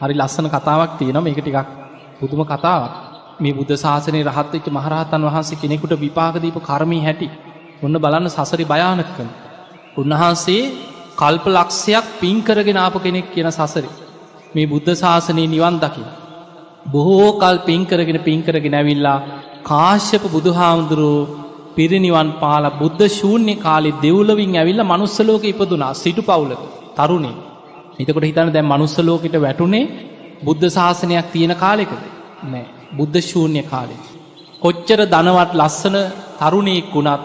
හරි ලස්සන කතාවක් තියෙනවා මේක ටිකක් පුදුම කතාවක්. මේ බුද්ධ ශාසනයේ රහත් වෙච්ච මහරහතන් වහන්සේ කෙනෙකුට විපාක දීපු කර්මී හැටි. ඔන්න බලන්න සසරි භයානකකම. උන්වහන්සේ කල්ප ලක්ෂයක් පින් කරගෙන ආපු කෙනෙක් කියන සසරි. මේ බුද්ධ ශාසනයේ නිවන් දකින. බොහෝ කල් පින් කරගෙන පින් කරගෙන ඇවිල්ලා කාශ්‍යප බුදුහාමුදුරුවෝ පිරිනිවන් පාල බුද්ධ ශූන්‍ය කාලෙ දෙව්ලවින් ඇවිල්ල මනුස්සලෝක ඉපදුනා සිටු පවුලක තරුණේ. එතකොට හිතන දැන් මනුස්සලෝකට වැටුනේ බුද්ධ ශාසනයක් තියෙන කාලෙකද නෑ බුද්ධ ශූන්‍ය කාලෙ. කොච්චර ධනවත් ලස්සන තරුණයෙක් වුණත්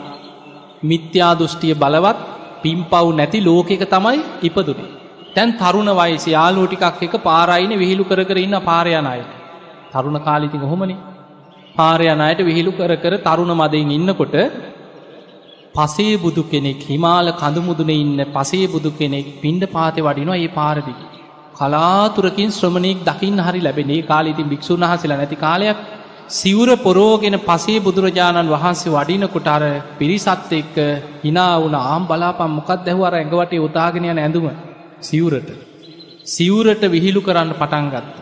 මිත්‍යා දෘෂ්ටිය බලවත් පිම්පව් නැති ලෝකෙක තමයි ඉපදුනේ. තැන් තරුණ වයිස යාලෝටිකක් එක පාරයින විහිළු කර කර ඉන්න පාරයනයට. තරුණ කාලිතික හොමනි පාරයනයට විහිළු කර කර තරුණ මදයින් ඉන්නකොට පසේ බුදු කෙනෙක් හිමාල කඳුමුදුන ඉන්න පසේ බුදු කෙනෙක් පින්ඩ පාතය වඩිනවා ඒ පාරදික. කලාතුරකින් ශ්‍රමණයෙක් දකිින් හරි ලැබෙනේ කාලීතින් භික්‍ෂූන් වහසලා නැති කාලයක් සිවුර පොරෝගෙන පසේ බුදුරජාණන් වහන්සේ වඩිනකොට අර පිරිසත් එක්ක හිනා වුන ආම් බලාපම් මොකක් දැහවර ඇඟවටේ උතාගෙනය ඇඳුම සිවුරට. සිවුරට විහිළු කරන්න පටන්ගත්ත.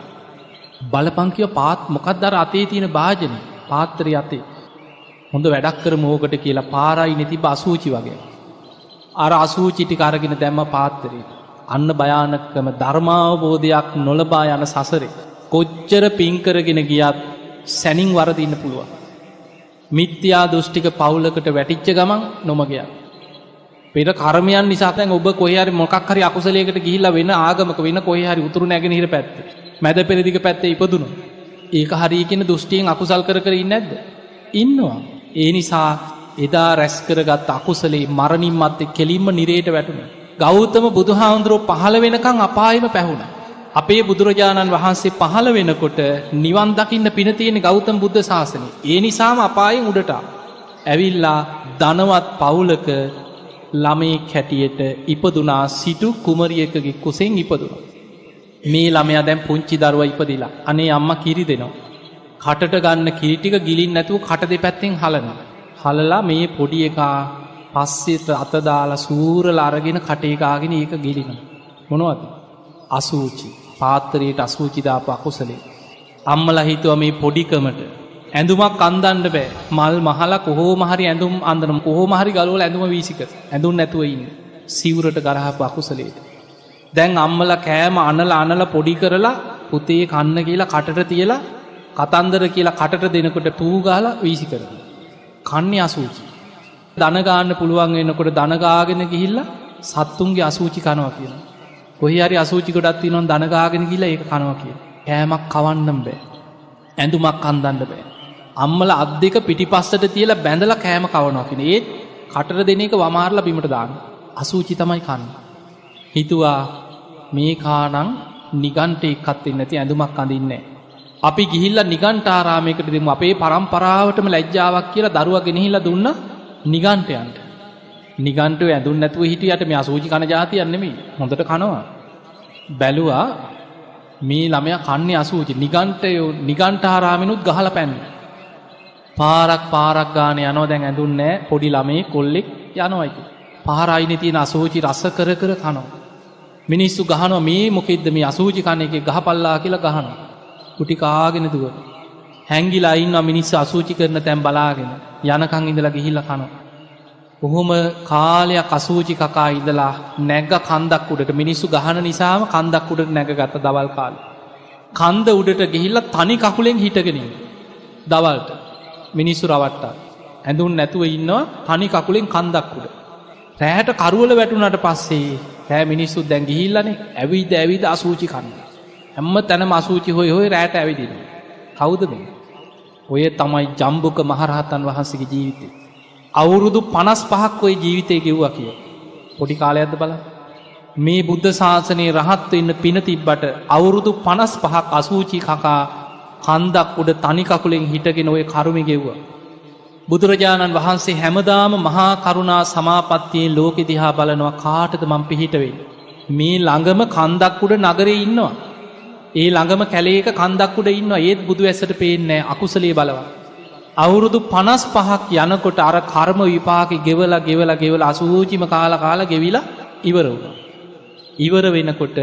බලපංකිව පාත් මොකක් දර අතේ තියෙන භාජනය පාත්තරය අතේ. හොඳ වැඩක් කර මෝකට කියලා පාරයි නැති අසූචි වගේ. අර අසූචිටි කරගෙන දැම්ම පාත්තරයට. අන්න භයානකම ධර්මාවබෝධයක් නොලබා යන සසරේ. කොච්චර පින්කරගෙන ගියත් සැනින් වරදින්න පුළුවන්. මිත්‍යා දෘෂ්ටික පවුලකට වැටිච්ච ගමන් නොමගයක්. පෙර කර්මයන් නිසාතැන් ඔබ කොහරි මොකක් හරි අකුසලයකට ගිහිල්ල වෙන ආගමක වෙන කොහරි උතුරු නැගෙනහිර පැත්ත මැද පෙරදික පැත්තේ ඉපදුණු. ඒක හරිකෙන දෘෂ්ටියෙන් අකුසල් කර කර ඉන්නැද්ද. ඉන්නවා. ඒ නිසා එදා රැස්කරගත් අකුසලේ මරණින් මත්තේ කෙලින්ම නිරේට වැටුණ. ගෞතම බුදුහාමුදුරුව පහළ වෙනකං අපායම පැහුණ. අපේ බුදුරජාණන් වහන්සේ පහළ වෙනකොට නිවන් දකින්න පිනතියෙන ගෞතම බුද්ධ ශාසනය. ඒ නිසාම අපායෙන් උඩට. ඇවිල්ලා ධනවත් පවුලක ළමේ කැටියට ඉපදුනා සිටු කුමරියකගේ කුසෙන් ඉපදුණ. මේ ළමයා දැන් පුංචි දරුව ඉපදිලා අනේ අම්ම කිරි දෙනවා. කටට ගන්න කිරිටික ගිලින් නැතුව කට දෙ පැත්තෙන් හලන. හලලා මේ පොඩි එකා පස්සෙට අතදාලා සූරල අරගෙන කටේකාගෙන ඒක ගිලින. මොනවද. අසූචි පාත්තරයට අසූචිදාප අකුසලේ. අම්මල හිතුව මේ පොඩිකමට ඇඳුමක් අන්දන්න බෑ මල් මහලා කොහෝ මහරි ඇඳුම් අන්දනම් කොහෝ මහරි ගලවල ඇඳුම වීසික ඇඳුම් නැතුවඉන්න සිවුරට ගරහපු අකුසලේට. දැන් අම්මල කෑම අනල අනල පොඩි කරලා පුතේ කන්න කියලා කටට තියලා කතන්දර කියලා කටට දෙනකොට පූගාල වීසි කරන. කන්නේ අසූචි. දනගාන්න පුළුවන් එන්නකොට දනගාගෙන ගිහිල්ල සත්තුන්ගේ අසූචි කනවා කියන. කොහි හරි අසූචි ගොඩත් තිනොන් දනගාගෙන ගිල ඒ කනවා කිය. කෑමක් කවන්නම් බෑ. ඇඳුමක් අන්දන්න බෑ. අම්මල අත් දෙක පිටිපස්සට තියලා බැඳල කෑම කවනකින ඒත් කටර දෙන එක වමාරල බිමට දාන්න. අසූචි තමයි කන්න. හිතුවා මේ කානං නිගන්ට එක්කත්වෙන්න ඇති ඇඳුමක් අඳින්නේ. අපි ගිහිල්ල නිගන්ටාරාමයකට දෙම අපේ පරම්පරාවටම ලැජ්ජාවක් කියලා දරුව ගෙනහිල්ල දුන්න නිගන්ටයන්ට. නිගන්ට ඇඳුන් නැතුව හිටියට මේ අසූචි කන ජාතියන්නෙමි හොඳට කනවා. බැලුවා මේ ළමය කන්නේ අසූචි නිගන්ටයෝ නිගන්ටාරාමිනුත් ගහල පැන්න. පාරක් පාරක් ගාන යනෝ දැන් ඇඳුන්නෑ පොඩි ළමේ කොල්ලෙක් යනවයික. පාරයින තියෙන අසූචි රස්ස කර කර කනවා. මිනිස්සු ගහනවා මේ මොකෙද මේ අසූචි කන එක ගහපල්ලා කියලා ගහන. කුටි කාගෙන දුව. හැංගිලා ඉන්න මිනිස්ස අසූචි කරන තැන් බලාගෙන යනකං ඉඳලා ගිහිල්ල කනවා. කොහොම කාලයක් අසූචි කකා ඉදලා නැග්ග කන්දක් උඩට මිනිස්සු ගහන නිසාම කන්දක් උඩට නැග ගත්ත දවල් කාල. කන්ද උඩට ගිහිල්ල තනි කකුලෙන් හිටගෙනින්. දවල්ට මිනිස්සු රවට්ටා. ඇඳුන් නැතුව ඉන්නවා තනි කකුලෙන් කන්දක් උඩ. රෑට කරුවල වැටුනට පස්සේ රෑ මිනිස්සු දැන් ගිහිල්ලනේ ඇවිද ඇවිද අසූචි කන්න. හැම්ම තැන අසූචි හොය හොය රෑට ඇවිදින. කවුද මේ. ඔය තමයි ජම්බුක මහරහතන් වහන්සගේ ජීවිතය. අවුරුදු පනස් පහක් ඔය ජීවිතය ගෙව්වා කිය. පොඩි කාලයක්ද බල. මේ බුද්ධ ශාසනයේ රහත්ව ඉන්න පින තිබ්බට අවුරුදු පනස් පහක් අසූචි කකා කන්දක් උඩ තනිකකුලෙන් හිටගෙන ඔය කරුමි ගෙව්වා. බුදුරජාණන් වහන්සේ හැමදාම මහා කරුණා සමාපත්තියෙන් ලෝකෙ දිහා බලනවා කාටද මං පිහිටවෙයි. මේ ළඟම කන්දක් උඩ නගරේ ඉන්නවා. ඒ ළඟම කැලේක කන්දක් උඩ ඉන්න ඒත් බුදු ඇසට පේන්නේ අකුසලේ බලවා. අවුරුදු පනස් පහක් යනකොට අර කර්ම විපාක ගෙවල ගෙවල ගෙවල අසූචිම කාල කාල ගෙවිලා ඉවර වුණ. ඉවර වෙනකොට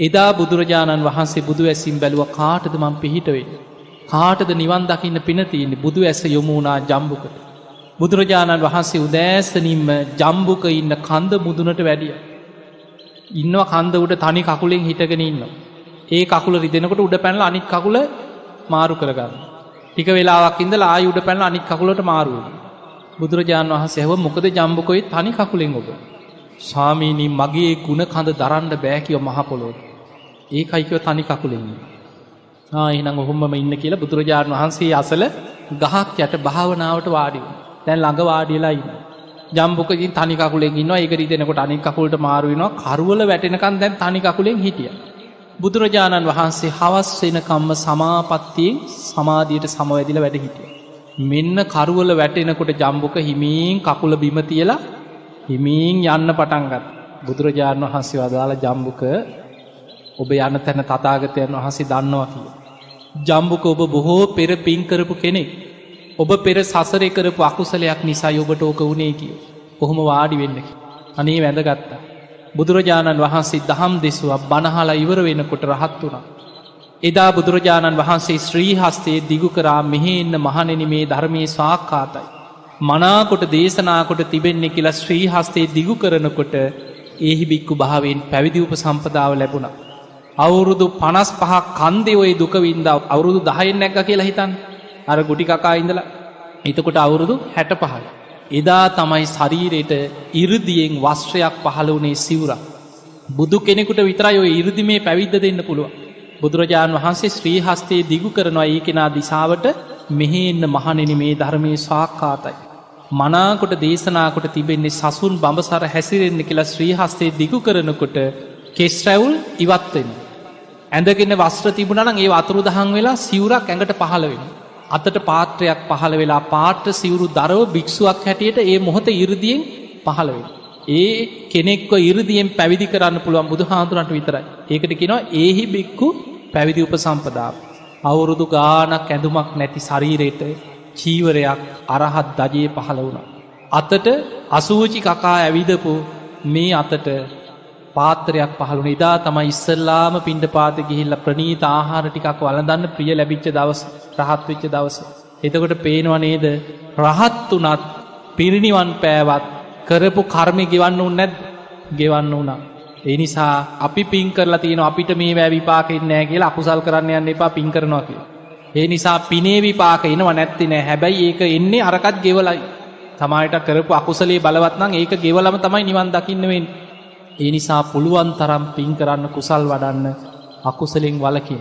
එදා බුදුරජාණන් වහන්සේ බුදු ඇසිම් බැලුව කාටද මං පිහිටවෙන්න. කාටද නිවන් දකින්න පිනතියන්නේ බුදු ඇස යොමුණනා ජම්බුකට. බුදුරජාණන් වහන්සේ උදෑසනින්ම ජම්බුක ඉන්න කන්ද මුදුනට වැඩිය. ඉන්නව කන්ද උට තනි කකුලෙන් හිටගෙන ඉන්න. ඒ කකුල රිදෙනකොට උඩ පැනල අනිත් කකුල මාරු කරගන්න. ටික වෙලාවක් ඉඳ ආය උඩ පැනල අනිත් කකුලට මාරුව. බුදුරජාණන් වහන්සේ හැව මොකද ජම්බුකොයි තනි කකුලෙන් ඔබ. ස්වාමීනී මගේ ගුණ කඳ දරන්ඩ බෑකිව මහපොලෝට. ඒ අයිකව තනි කකුලෙන්නේ. ආහිනම් ඔහොම්ම ඉන්න කියලා බුදුරජාණන් වහන්සේ අසල ගහක් යට භාවනාවට වාඩිව. තැන් ළඟ වාඩියලා ඉන්න. ජම්බුකින් තනිකකුලෙන් ඉන්න ඒකරි දෙනකොට අනි කකුලට මාරුවෙනවා කරුවල වැටෙනකන් දැන් තනිකකුලෙන් හිටිය. බුදුරජාණන් වහන්සේ හවස් වෙනකම්ම සමාපත්තියෙන් සමාධියට සමවැදිල වැඩ හිටිය. මෙන්න කරුවල වැටෙනකොට ජම්බුක හිමීන් කකුල බිම තියලා හිමීන් යන්න පටන්ගත්. බුදුරජාණන් වහන්සේ වදාළ ජම්බුක ඔබ යන තැන තතාගතයන් වහන්සේ දන්නවා කිය. ජම්බුක ඔබ බොහෝ පෙර පින්කරපු කෙනෙක්. ඔබ පෙර සසරය කරපු අකුසලයක් නිසා ඔබට ඕක වුණේ කිය. කොහොම වාඩි වෙන්න. අනේ වැඳගත්තා. බුදුරජාණන් වහන්සේ දහම් දෙසුවක් බණහලා ඉවර වෙනකොට රහත් වුණා. එදා බුදුරජාණන් වහන්සේ ශ්‍රී හස්තයේ දිගු කරා මෙහෙන්න මහනෙන මේ ධර්මය ස්වාක්කාතයි. මනාකොට දේශනාකොට තිබෙන්නේ කියලා ශ්‍රී හස්තයේ දිගු කරනකොට ඒහි බික්කු භාවෙන් පැවිදි උප සම්පදාව ලැබුණා. අවුරුදු පනස් පහක් කන්දේ ඔය දුකවින්දාව අවුරුදු දහයෙන් නැක්ක කියලා හිතන් අර ගුටි කකා ඉඳලා එතකොට අවුරුදු හැට පහයි. එදා තමයි ශරීරයට ඉරදියෙන් වස්ත්‍රයක් පහළ වනේ සිවුර. බුදු කෙනෙකුට විතරයි ඔය ඉරදි මේ පැවිද්ධ දෙන්න පුළුව. බුදුරජාණන් වහන්සේ ශ්‍රී හස්තේ දිගු කරනවා ඒ කෙනා දිසාවට මෙහෙන්න මහනෙන මේ ධර්මය ස්වාක්කාතයි. මනාකොට දේශනාකොට තිබෙන්නේ සසුන් බඹසර හැසිරෙන්න්න කියලා ශ්‍රී හස්තේ දිගු කරනකොට කෙස් රැවුල් ඉවත්වෙන. ඇඳගෙන වස්ත්‍ර තිබුණන ඒ අතුරු දහන් වෙලා සිවුරක් ඇඟට පහළවෙන. අතට පාත්‍රයක් පහළ වෙලා පාට්‍ර සිවුරු දරව භික්ෂුවක් හැටියට ඒ මොහොත ඉරදියෙන් පහළවෙන. ඒ කෙනෙක්ව ඉරදියෙන් පැවිදි කරන්න පුළුවන් බුදු හාදුරන්ට විතරයි. ඒකට කෙනවා ඒහි බික්කු පැවිදි උප සම්පදාව. අවුරුදු ගානක් ඇඳුමක් නැති ශරීරයට චීවරයක් අරහත් දජයේ පහළ වුණ. අතට අසූචි කකා ඇවිදපු මේ අතට පාත්‍රයක් පහළුණ ඉදා තමයි ඉස්සල්ලාම පින්ඩ පාත ගිහිල්ල ප්‍රනීත ආහාර ටිකක් වලදන්න ප්‍රිය ලැබිච්ච දවස රහත් වෙච්ච දවස. එතකොට පේනවනේද රහත් වනත් පිරිනිවන් පෑවත් කරපු කර්මය ගෙවන්න උන් නැත් ගෙවන්න වුණා. ඒ නිසා අපි පින් කරලා තියෙන අපිට මේ වැෑ විපාකෙන් නෑ කියලා අකුසල් කරන්න යන්න එපා පින් කරනවා කිය. ඒ නිසා පිනේ විපාක එනවා නැත්ති නෑ හැබැයි ඒක එන්නේ අරකත් ගෙවලයි. තමයිට කරපු අකුසලේ බලවත්නම් ඒක ගෙවලම තමයි නිවන් දකින්නවෙන්. ඒ නිසා පුළුවන් තරම් පින් කරන්න කුසල් වඩන්න අකුසලෙන් වලකින්.